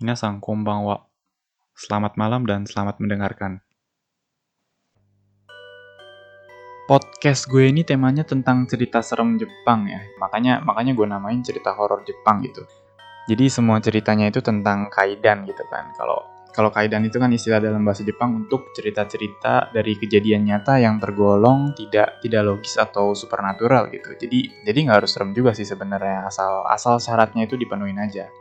Minasan konbanwa. Selamat malam dan selamat mendengarkan. Podcast gue ini temanya tentang cerita serem Jepang ya. Makanya makanya gue namain cerita horor Jepang gitu. Jadi semua ceritanya itu tentang kaidan gitu kan. Kalau kalau kaidan itu kan istilah dalam bahasa Jepang untuk cerita-cerita dari kejadian nyata yang tergolong tidak tidak logis atau supernatural gitu. Jadi jadi nggak harus serem juga sih sebenarnya asal asal syaratnya itu dipenuhin aja.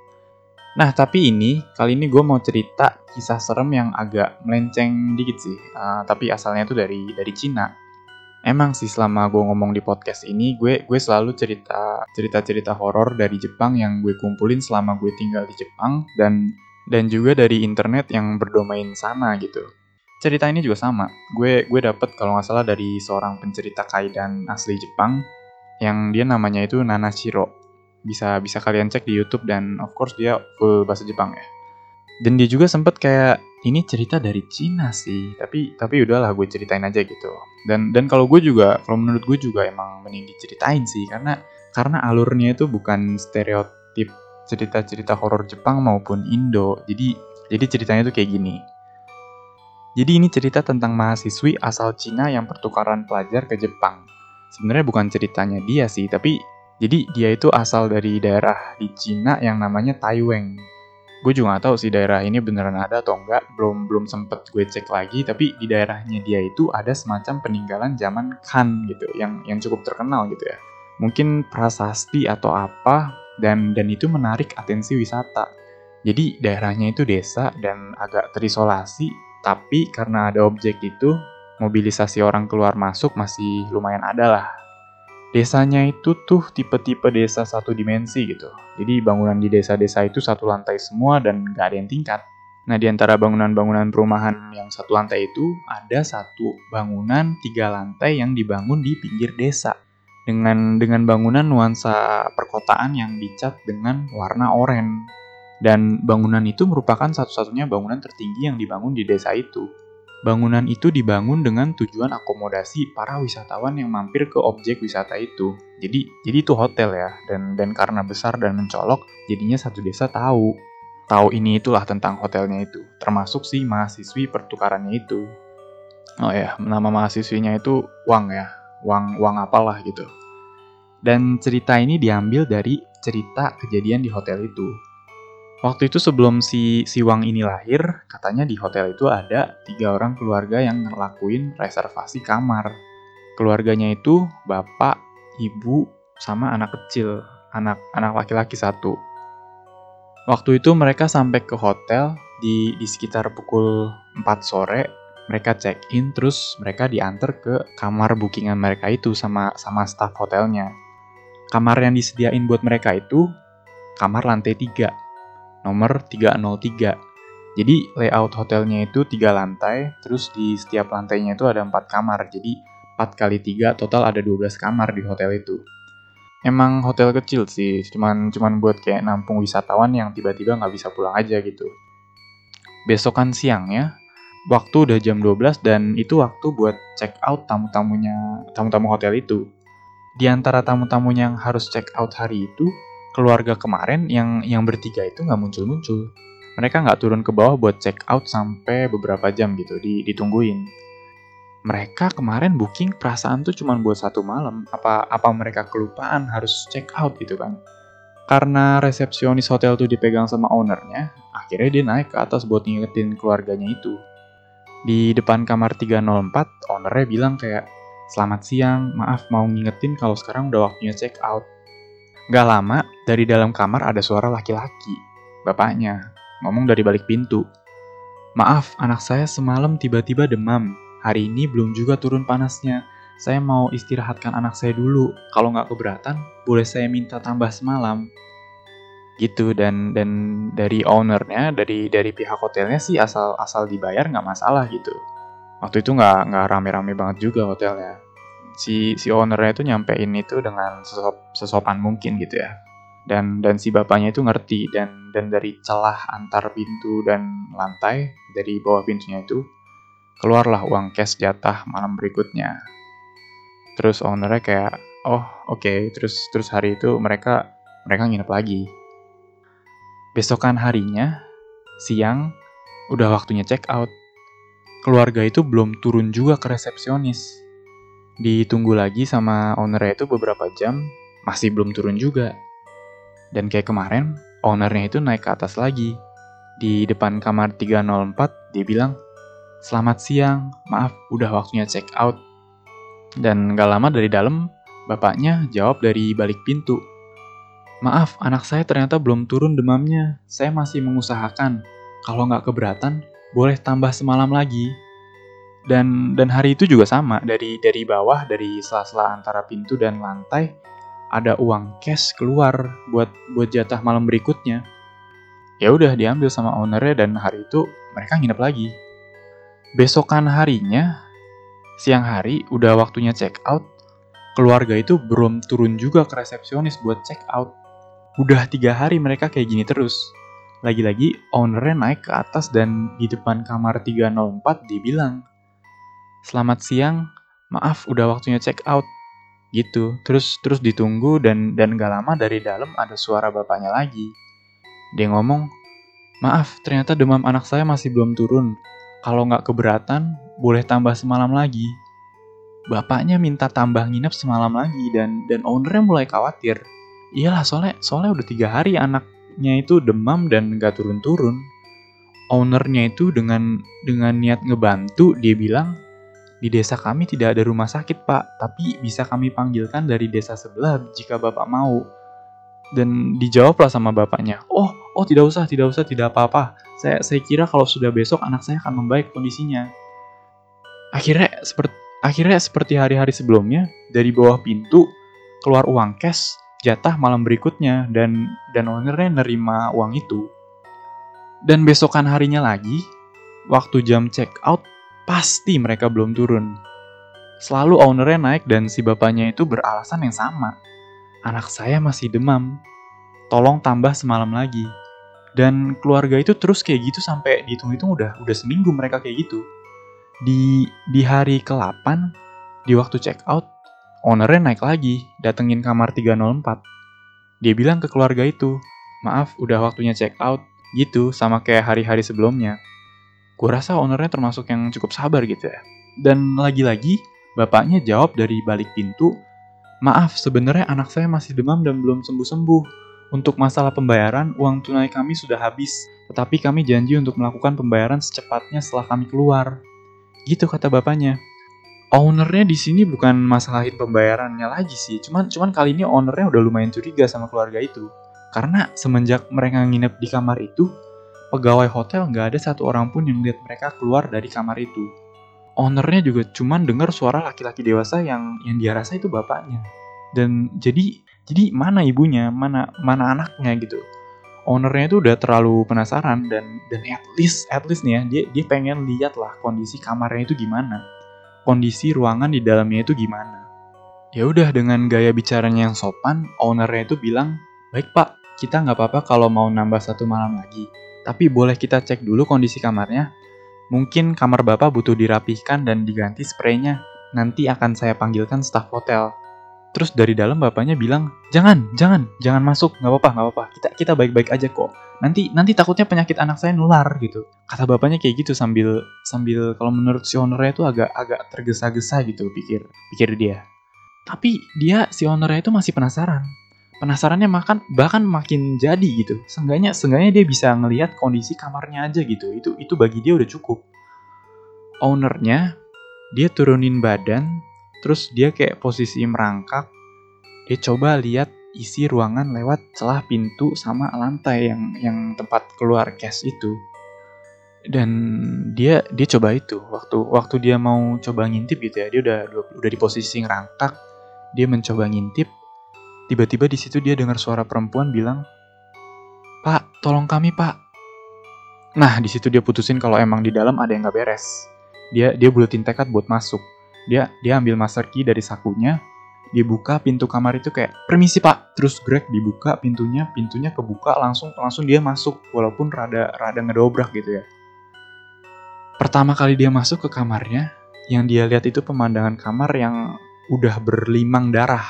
Nah tapi ini kali ini gue mau cerita kisah serem yang agak melenceng dikit sih. Uh, tapi asalnya itu dari dari Cina. Emang sih selama gue ngomong di podcast ini, gue gue selalu cerita cerita-cerita horor dari Jepang yang gue kumpulin selama gue tinggal di Jepang dan dan juga dari internet yang berdomain sana gitu. Cerita ini juga sama. Gue gue dapet kalau nggak salah dari seorang pencerita kaidan asli Jepang yang dia namanya itu Nanashiro. Bisa bisa kalian cek di YouTube dan of course dia full bahasa Jepang ya. Dan dia juga sempet kayak ini cerita dari Cina sih, tapi tapi udahlah gue ceritain aja gitu. Dan dan kalau gue juga kalau menurut gue juga emang mending diceritain sih karena karena alurnya itu bukan stereotip cerita-cerita horor Jepang maupun Indo. Jadi jadi ceritanya tuh kayak gini. Jadi ini cerita tentang mahasiswi asal Cina yang pertukaran pelajar ke Jepang. Sebenarnya bukan ceritanya dia sih, tapi jadi dia itu asal dari daerah di Cina yang namanya Taiwang. Gue juga gak tahu sih daerah ini beneran ada atau enggak, belum belum sempet gue cek lagi, tapi di daerahnya dia itu ada semacam peninggalan zaman Han gitu, yang yang cukup terkenal gitu ya. Mungkin prasasti atau apa, dan dan itu menarik atensi wisata. Jadi daerahnya itu desa dan agak terisolasi, tapi karena ada objek itu, mobilisasi orang keluar masuk masih lumayan ada lah. Desanya itu tuh tipe-tipe desa satu dimensi gitu. Jadi bangunan di desa-desa itu satu lantai semua dan gak ada yang tingkat. Nah di antara bangunan-bangunan perumahan yang satu lantai itu, ada satu bangunan tiga lantai yang dibangun di pinggir desa dengan dengan bangunan nuansa perkotaan yang dicat dengan warna oranye. Dan bangunan itu merupakan satu-satunya bangunan tertinggi yang dibangun di desa itu. Bangunan itu dibangun dengan tujuan akomodasi para wisatawan yang mampir ke objek wisata itu. Jadi, jadi itu hotel ya. Dan dan karena besar dan mencolok, jadinya satu desa tahu. Tahu ini itulah tentang hotelnya itu, termasuk si mahasiswi pertukarannya itu. Oh ya, nama mahasiswinya itu Wang ya. Wang Wang apalah gitu. Dan cerita ini diambil dari cerita kejadian di hotel itu. Waktu itu sebelum si, si Wang ini lahir, katanya di hotel itu ada tiga orang keluarga yang ngelakuin reservasi kamar. Keluarganya itu bapak, ibu, sama anak kecil, anak anak laki-laki satu. Waktu itu mereka sampai ke hotel di, di sekitar pukul 4 sore, mereka check in terus mereka diantar ke kamar bookingan mereka itu sama sama staff hotelnya kamar yang disediain buat mereka itu kamar lantai 3, nomor 303. Jadi layout hotelnya itu tiga lantai, terus di setiap lantainya itu ada empat kamar. Jadi 4 kali 3 total ada 12 kamar di hotel itu. Emang hotel kecil sih, cuman cuman buat kayak nampung wisatawan yang tiba-tiba nggak bisa pulang aja gitu. Besokan siangnya, waktu udah jam 12 dan itu waktu buat check out tamu-tamunya, tamu-tamu hotel itu di antara tamu-tamunya yang harus check out hari itu, keluarga kemarin yang yang bertiga itu nggak muncul-muncul. Mereka nggak turun ke bawah buat check out sampai beberapa jam gitu, ditungguin. Mereka kemarin booking perasaan tuh cuma buat satu malam. Apa apa mereka kelupaan harus check out gitu kan? Karena resepsionis hotel tuh dipegang sama ownernya, akhirnya dia naik ke atas buat ngingetin keluarganya itu. Di depan kamar 304, ownernya bilang kayak, Selamat siang, maaf mau ngingetin kalau sekarang udah waktunya check out. Gak lama, dari dalam kamar ada suara laki-laki. Bapaknya, ngomong dari balik pintu. Maaf, anak saya semalam tiba-tiba demam. Hari ini belum juga turun panasnya. Saya mau istirahatkan anak saya dulu. Kalau nggak keberatan, boleh saya minta tambah semalam. Gitu dan dan dari ownernya, dari dari pihak hotelnya sih asal asal dibayar nggak masalah gitu waktu itu nggak nggak rame-rame banget juga hotelnya si si ownernya itu nyampein itu dengan sesop, sesopan mungkin gitu ya dan dan si bapaknya itu ngerti dan dan dari celah antar pintu dan lantai dari bawah pintunya itu keluarlah uang cash jatah malam berikutnya terus ownernya kayak oh oke okay. terus terus hari itu mereka mereka nginep lagi besokan harinya Siang, udah waktunya check out. Keluarga itu belum turun juga ke resepsionis. Ditunggu lagi sama ownernya itu beberapa jam, masih belum turun juga. Dan kayak kemarin, ownernya itu naik ke atas lagi. Di depan kamar 304, dia bilang, Selamat siang, maaf udah waktunya check out. Dan gak lama dari dalam, bapaknya jawab dari balik pintu. Maaf, anak saya ternyata belum turun demamnya. Saya masih mengusahakan. Kalau nggak keberatan, boleh tambah semalam lagi. Dan dan hari itu juga sama. Dari dari bawah, dari sela-sela antara pintu dan lantai, ada uang cash keluar buat buat jatah malam berikutnya. Ya udah diambil sama ownernya dan hari itu mereka nginep lagi. Besokan harinya, siang hari udah waktunya check out, keluarga itu belum turun juga ke resepsionis buat check out. Udah tiga hari mereka kayak gini terus. Lagi-lagi ownernya naik ke atas dan di depan kamar 304 dia bilang, Selamat siang, maaf udah waktunya check out. Gitu, terus terus ditunggu dan dan gak lama dari dalam ada suara bapaknya lagi. Dia ngomong, Maaf, ternyata demam anak saya masih belum turun. Kalau nggak keberatan, boleh tambah semalam lagi. Bapaknya minta tambah nginep semalam lagi dan dan ownernya mulai khawatir. Iyalah soalnya soalnya udah tiga hari anaknya itu demam dan nggak turun-turun. Ownernya itu dengan dengan niat ngebantu dia bilang di desa kami tidak ada rumah sakit pak, tapi bisa kami panggilkan dari desa sebelah jika bapak mau. Dan dijawablah sama bapaknya, oh oh tidak usah tidak usah tidak apa-apa. Saya saya kira kalau sudah besok anak saya akan membaik kondisinya. Akhirnya seperti akhirnya seperti hari-hari sebelumnya dari bawah pintu keluar uang cash jatah malam berikutnya dan dan ownernya nerima uang itu. Dan besokan harinya lagi, waktu jam check out, pasti mereka belum turun. Selalu ownernya naik dan si bapaknya itu beralasan yang sama. Anak saya masih demam. Tolong tambah semalam lagi. Dan keluarga itu terus kayak gitu sampai dihitung-hitung udah udah seminggu mereka kayak gitu. Di di hari ke-8, di waktu check out, ownernya naik lagi, datengin kamar 304. Dia bilang ke keluarga itu, maaf udah waktunya check out, gitu sama kayak hari-hari sebelumnya. Gue rasa ownernya termasuk yang cukup sabar gitu ya. Dan lagi-lagi, bapaknya jawab dari balik pintu, maaf sebenarnya anak saya masih demam dan belum sembuh-sembuh. Untuk masalah pembayaran, uang tunai kami sudah habis, tetapi kami janji untuk melakukan pembayaran secepatnya setelah kami keluar. Gitu kata bapaknya ownernya di sini bukan masalahin pembayarannya lagi sih. Cuman cuman kali ini ownernya udah lumayan curiga sama keluarga itu. Karena semenjak mereka nginep di kamar itu, pegawai hotel nggak ada satu orang pun yang lihat mereka keluar dari kamar itu. Ownernya juga cuman dengar suara laki-laki dewasa yang yang dia rasa itu bapaknya. Dan jadi jadi mana ibunya, mana mana anaknya gitu. Ownernya itu udah terlalu penasaran dan dan at least at least nih ya dia dia pengen lihat lah kondisi kamarnya itu gimana kondisi ruangan di dalamnya itu gimana. Ya udah dengan gaya bicaranya yang sopan, ownernya itu bilang, baik pak, kita nggak apa-apa kalau mau nambah satu malam lagi. Tapi boleh kita cek dulu kondisi kamarnya. Mungkin kamar bapak butuh dirapihkan dan diganti spraynya. Nanti akan saya panggilkan staf hotel. Terus dari dalam bapaknya bilang, jangan, jangan, jangan masuk, nggak apa-apa, nggak apa-apa. Kita kita baik-baik aja kok. Nanti nanti takutnya penyakit anak saya nular gitu. Kata bapaknya kayak gitu sambil sambil kalau menurut si ownernya itu agak agak tergesa-gesa gitu pikir pikir dia. Tapi dia si ownernya itu masih penasaran. Penasarannya makan bahkan makin jadi gitu. Seenggaknya seenggaknya dia bisa ngelihat kondisi kamarnya aja gitu. Itu itu bagi dia udah cukup. Ownernya dia turunin badan Terus dia kayak posisi merangkak. Dia coba lihat isi ruangan lewat celah pintu sama lantai yang yang tempat keluar cash itu. Dan dia dia coba itu waktu waktu dia mau coba ngintip gitu ya. Dia udah udah di posisi ngerangkak. Dia mencoba ngintip. Tiba-tiba di situ dia dengar suara perempuan bilang, "Pak, tolong kami, Pak." Nah, di situ dia putusin kalau emang di dalam ada yang nggak beres. Dia dia bulatin tekad buat masuk dia dia ambil master key dari sakunya dibuka pintu kamar itu kayak permisi pak terus Greg dibuka pintunya pintunya kebuka langsung langsung dia masuk walaupun rada rada ngedobrak gitu ya pertama kali dia masuk ke kamarnya yang dia lihat itu pemandangan kamar yang udah berlimang darah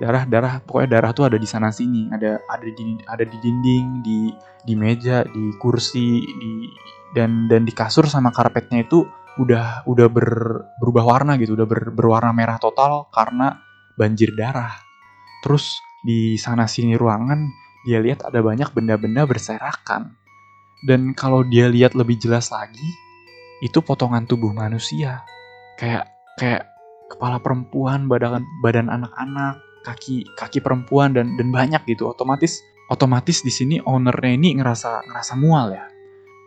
darah darah pokoknya darah tuh ada di sana sini. Ada ada di ada di dinding di di meja di kursi di dan dan di kasur sama karpetnya itu udah udah ber, berubah warna gitu. Udah ber, berwarna merah total karena banjir darah. Terus di sana sini ruangan dia lihat ada banyak benda-benda berserakan. Dan kalau dia lihat lebih jelas lagi itu potongan tubuh manusia. Kayak kayak kepala perempuan badan badan anak-anak kaki kaki perempuan dan dan banyak gitu. Otomatis otomatis di sini ownernya ini ngerasa ngerasa mual ya.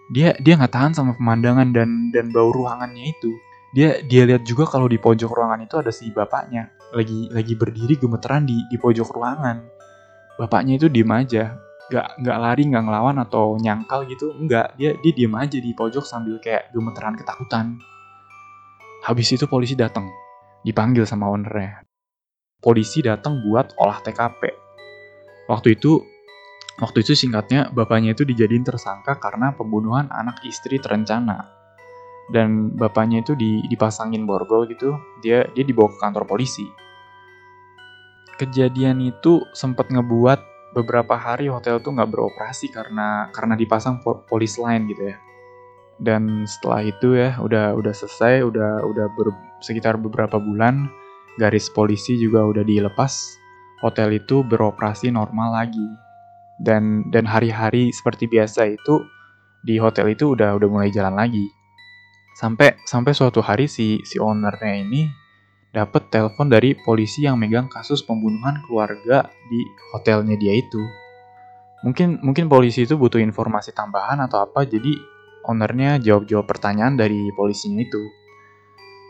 Dia dia nggak tahan sama pemandangan dan dan bau ruangannya itu. Dia dia lihat juga kalau di pojok ruangan itu ada si bapaknya. Lagi lagi berdiri gemeteran di di pojok ruangan. Bapaknya itu diem aja. Nggak nggak lari nggak ngelawan atau nyangkal gitu nggak. Dia dia diem aja di pojok sambil kayak gemeteran ketakutan. Habis itu polisi datang dipanggil sama ownernya polisi datang buat olah TKP. Waktu itu waktu itu singkatnya bapaknya itu dijadiin tersangka karena pembunuhan anak istri terencana. Dan bapaknya itu dipasangin borgol gitu, dia dia dibawa ke kantor polisi. Kejadian itu sempat ngebuat beberapa hari hotel tuh nggak beroperasi karena karena dipasang polis lain gitu ya. Dan setelah itu ya udah udah selesai, udah udah ber, sekitar beberapa bulan garis polisi juga udah dilepas, hotel itu beroperasi normal lagi. Dan dan hari-hari seperti biasa itu di hotel itu udah udah mulai jalan lagi. Sampai sampai suatu hari si si ownernya ini dapat telepon dari polisi yang megang kasus pembunuhan keluarga di hotelnya dia itu. Mungkin mungkin polisi itu butuh informasi tambahan atau apa, jadi ownernya jawab-jawab pertanyaan dari polisinya itu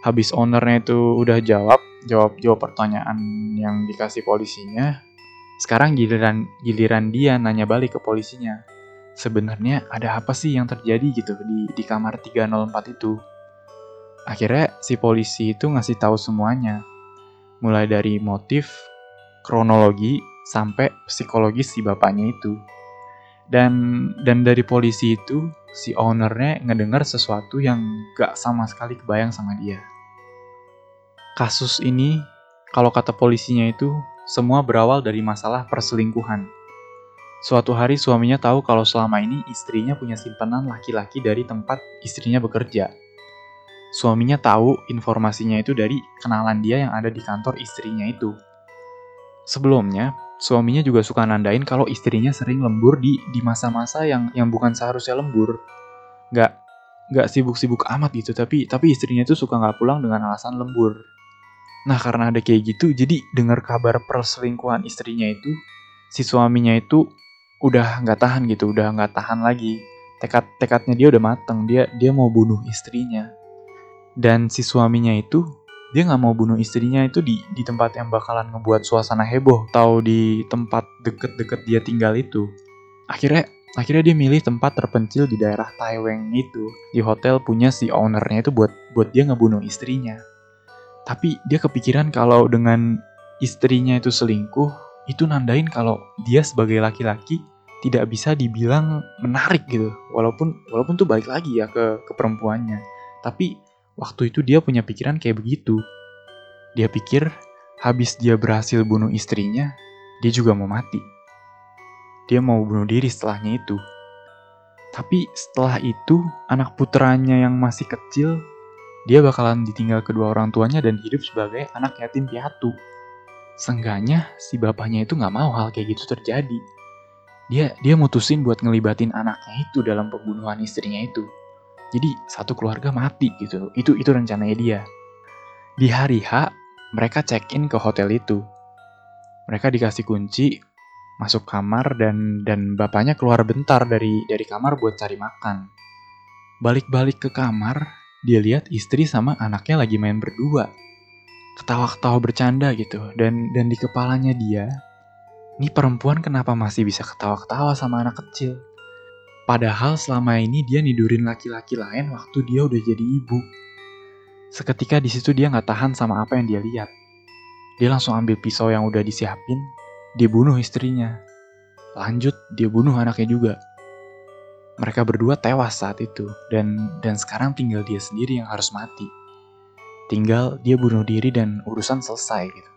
habis ownernya itu udah jawab jawab jawab pertanyaan yang dikasih polisinya. Sekarang giliran giliran dia nanya balik ke polisinya sebenarnya ada apa sih yang terjadi gitu di di kamar 304 itu? Akhirnya si polisi itu ngasih tahu semuanya. Mulai dari motif kronologi sampai psikologis si bapaknya itu. Dan dan dari polisi itu si ownernya ngedengar sesuatu yang gak sama sekali kebayang sama dia Kasus ini, kalau kata polisinya itu, semua berawal dari masalah perselingkuhan. Suatu hari suaminya tahu kalau selama ini istrinya punya simpanan laki-laki dari tempat istrinya bekerja. Suaminya tahu informasinya itu dari kenalan dia yang ada di kantor istrinya itu. Sebelumnya, suaminya juga suka nandain kalau istrinya sering lembur di di masa-masa yang yang bukan seharusnya lembur. Nggak nggak sibuk-sibuk amat gitu, tapi tapi istrinya itu suka nggak pulang dengan alasan lembur. Nah karena ada kayak gitu, jadi dengar kabar perselingkuhan istrinya itu, si suaminya itu udah nggak tahan gitu, udah nggak tahan lagi. Tekad tekadnya dia udah mateng, dia dia mau bunuh istrinya. Dan si suaminya itu dia nggak mau bunuh istrinya itu di di tempat yang bakalan ngebuat suasana heboh, tahu di tempat deket-deket dia tinggal itu. Akhirnya akhirnya dia milih tempat terpencil di daerah Taiweng itu di hotel punya si ownernya itu buat buat dia ngebunuh istrinya tapi dia kepikiran kalau dengan istrinya itu selingkuh, itu nandain kalau dia sebagai laki-laki tidak bisa dibilang menarik gitu. Walaupun walaupun tuh balik lagi ya ke ke perempuannya. Tapi waktu itu dia punya pikiran kayak begitu. Dia pikir habis dia berhasil bunuh istrinya, dia juga mau mati. Dia mau bunuh diri setelahnya itu. Tapi setelah itu, anak putranya yang masih kecil dia bakalan ditinggal kedua orang tuanya dan hidup sebagai anak yatim piatu. Seenggaknya si bapaknya itu nggak mau hal kayak gitu terjadi. Dia dia mutusin buat ngelibatin anaknya itu dalam pembunuhan istrinya itu. Jadi satu keluarga mati gitu. Itu itu rencananya dia. Di hari H, mereka check-in ke hotel itu. Mereka dikasih kunci, masuk kamar dan dan bapaknya keluar bentar dari dari kamar buat cari makan. Balik-balik ke kamar, dia lihat istri sama anaknya lagi main berdua. Ketawa-ketawa bercanda gitu. Dan dan di kepalanya dia, ini perempuan kenapa masih bisa ketawa-ketawa sama anak kecil? Padahal selama ini dia nidurin laki-laki lain waktu dia udah jadi ibu. Seketika di situ dia nggak tahan sama apa yang dia lihat. Dia langsung ambil pisau yang udah disiapin, dia bunuh istrinya. Lanjut, dia bunuh anaknya juga mereka berdua tewas saat itu dan dan sekarang tinggal dia sendiri yang harus mati. Tinggal dia bunuh diri dan urusan selesai gitu.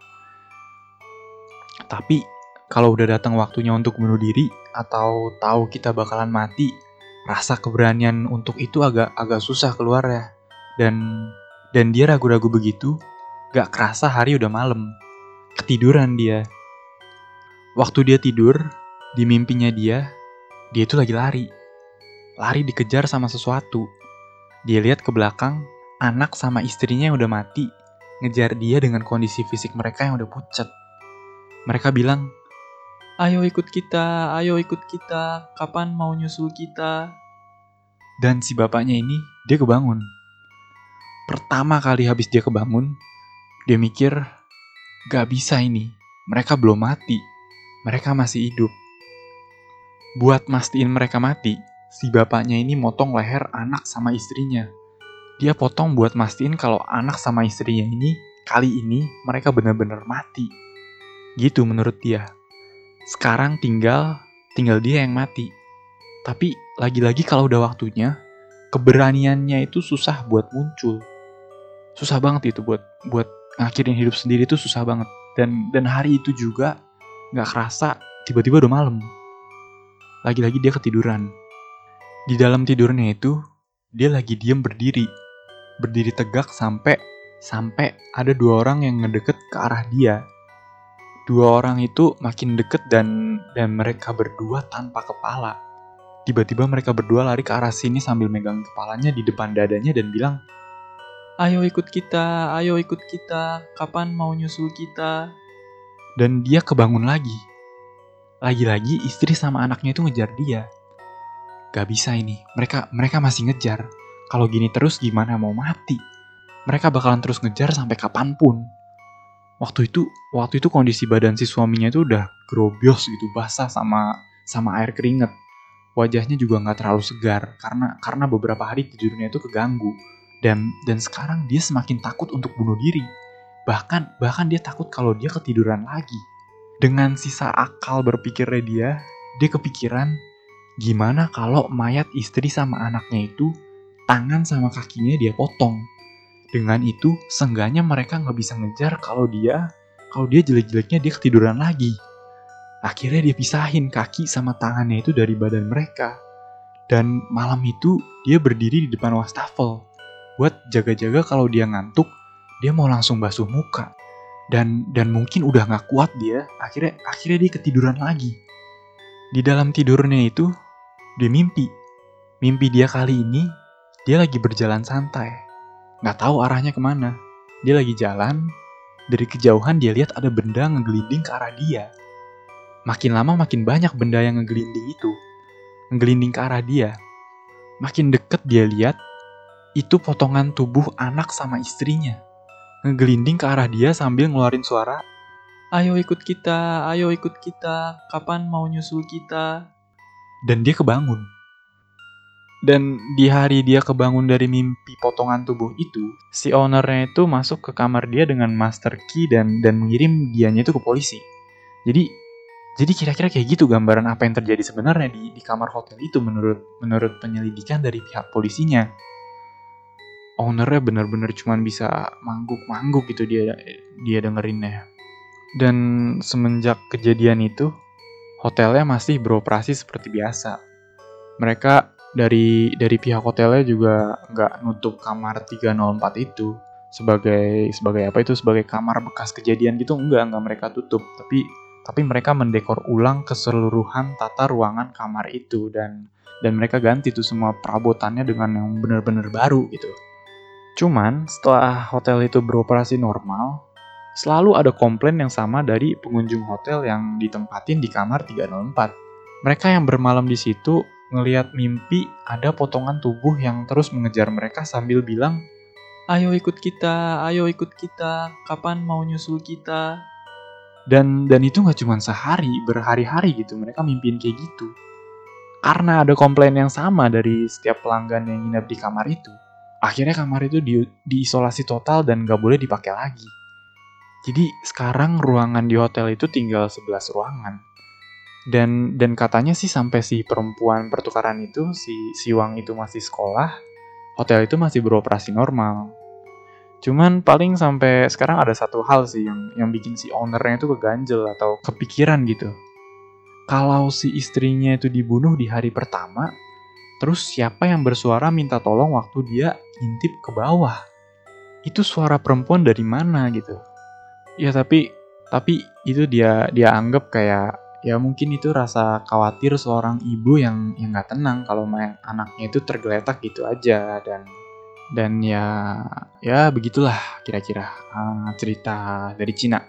Tapi kalau udah datang waktunya untuk bunuh diri atau tahu kita bakalan mati, rasa keberanian untuk itu agak agak susah keluar ya. Dan dan dia ragu-ragu begitu, gak kerasa hari udah malam. Ketiduran dia. Waktu dia tidur, di mimpinya dia, dia itu lagi lari. Lari dikejar sama sesuatu. Dia lihat ke belakang, anak sama istrinya yang udah mati, ngejar dia dengan kondisi fisik mereka yang udah pucat. Mereka bilang, Ayo ikut kita, ayo ikut kita, kapan mau nyusul kita? Dan si bapaknya ini, dia kebangun. Pertama kali habis dia kebangun, dia mikir, gak bisa ini, mereka belum mati, mereka masih hidup. Buat mastiin mereka mati, si bapaknya ini motong leher anak sama istrinya. Dia potong buat mastiin kalau anak sama istrinya ini, kali ini mereka benar-benar mati. Gitu menurut dia. Sekarang tinggal tinggal dia yang mati. Tapi lagi-lagi kalau udah waktunya, keberaniannya itu susah buat muncul. Susah banget itu buat buat ngakhirin hidup sendiri itu susah banget. Dan dan hari itu juga nggak kerasa tiba-tiba udah malam. Lagi-lagi dia ketiduran. Di dalam tidurnya itu dia lagi diem berdiri, berdiri tegak sampai sampai ada dua orang yang ngedeket ke arah dia Dua orang itu makin deket dan dan mereka berdua tanpa kepala. Tiba-tiba mereka berdua lari ke arah sini sambil megang kepalanya di depan dadanya dan bilang, Ayo ikut kita, ayo ikut kita, kapan mau nyusul kita? Dan dia kebangun lagi. Lagi-lagi istri sama anaknya itu ngejar dia. Gak bisa ini, mereka mereka masih ngejar. Kalau gini terus gimana? Mau mati? Mereka bakalan terus ngejar sampai kapan pun. Waktu itu waktu itu kondisi badan si suaminya itu udah grobios gitu basah sama sama air keringet. Wajahnya juga nggak terlalu segar karena karena beberapa hari tidurnya itu keganggu. Dan dan sekarang dia semakin takut untuk bunuh diri. Bahkan bahkan dia takut kalau dia ketiduran lagi. Dengan sisa akal berpikirnya dia dia kepikiran gimana kalau mayat istri sama anaknya itu tangan sama kakinya dia potong dengan itu, seenggaknya mereka nggak bisa ngejar kalau dia kalau dia jelek-jeleknya dia ketiduran lagi. Akhirnya dia pisahin kaki sama tangannya itu dari badan mereka. Dan malam itu dia berdiri di depan wastafel buat jaga-jaga kalau dia ngantuk, dia mau langsung basuh muka. Dan dan mungkin udah nggak kuat dia, akhirnya akhirnya dia ketiduran lagi. Di dalam tidurnya itu, dia mimpi. Mimpi dia kali ini, dia lagi berjalan santai nggak tahu arahnya ke mana. Dia lagi jalan, dari kejauhan dia lihat ada benda ngegelinding ke arah dia. Makin lama makin banyak benda yang ngegelinding itu. Ngegelinding ke arah dia. Makin deket dia lihat, itu potongan tubuh anak sama istrinya. Ngegelinding ke arah dia sambil ngeluarin suara, Ayo ikut kita, ayo ikut kita, kapan mau nyusul kita? Dan dia kebangun dan di hari dia kebangun dari mimpi potongan tubuh itu, si ownernya itu masuk ke kamar dia dengan master key dan dan mengirim dianya itu ke polisi. Jadi jadi kira-kira kayak gitu gambaran apa yang terjadi sebenarnya di, di kamar hotel itu menurut menurut penyelidikan dari pihak polisinya. Ownernya bener-bener cuma bisa mangguk-mangguk gitu dia dia dengerinnya. Dan semenjak kejadian itu, hotelnya masih beroperasi seperti biasa. Mereka dari dari pihak hotelnya juga nggak nutup kamar 304 itu sebagai sebagai apa itu sebagai kamar bekas kejadian gitu enggak enggak mereka tutup tapi tapi mereka mendekor ulang keseluruhan tata ruangan kamar itu dan dan mereka ganti tuh semua perabotannya dengan yang benar-benar baru gitu. Cuman setelah hotel itu beroperasi normal, selalu ada komplain yang sama dari pengunjung hotel yang ditempatin di kamar 304. Mereka yang bermalam di situ ngeliat mimpi ada potongan tubuh yang terus mengejar mereka sambil bilang, Ayo ikut kita, ayo ikut kita, kapan mau nyusul kita? Dan dan itu nggak cuma sehari, berhari-hari gitu mereka mimpin kayak gitu. Karena ada komplain yang sama dari setiap pelanggan yang nginep di kamar itu, akhirnya kamar itu di, diisolasi total dan nggak boleh dipakai lagi. Jadi sekarang ruangan di hotel itu tinggal 11 ruangan dan dan katanya sih sampai si perempuan pertukaran itu si si Wang itu masih sekolah hotel itu masih beroperasi normal Cuman paling sampai sekarang ada satu hal sih yang yang bikin si ownernya itu keganjel atau kepikiran gitu. Kalau si istrinya itu dibunuh di hari pertama, terus siapa yang bersuara minta tolong waktu dia intip ke bawah? Itu suara perempuan dari mana gitu? Ya tapi tapi itu dia dia anggap kayak ya mungkin itu rasa khawatir seorang ibu yang yang nggak tenang kalau main anaknya itu tergeletak gitu aja dan dan ya ya begitulah kira-kira uh, cerita dari Cina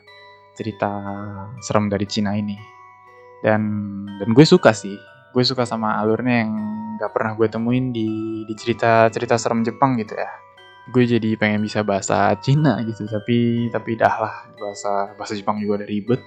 cerita serem dari Cina ini. Dan dan gue suka sih gue suka sama alurnya yang nggak pernah gue temuin di di cerita cerita serem Jepang gitu ya gue jadi pengen bisa bahasa Cina gitu tapi tapi dah lah bahasa bahasa Jepang juga udah ribet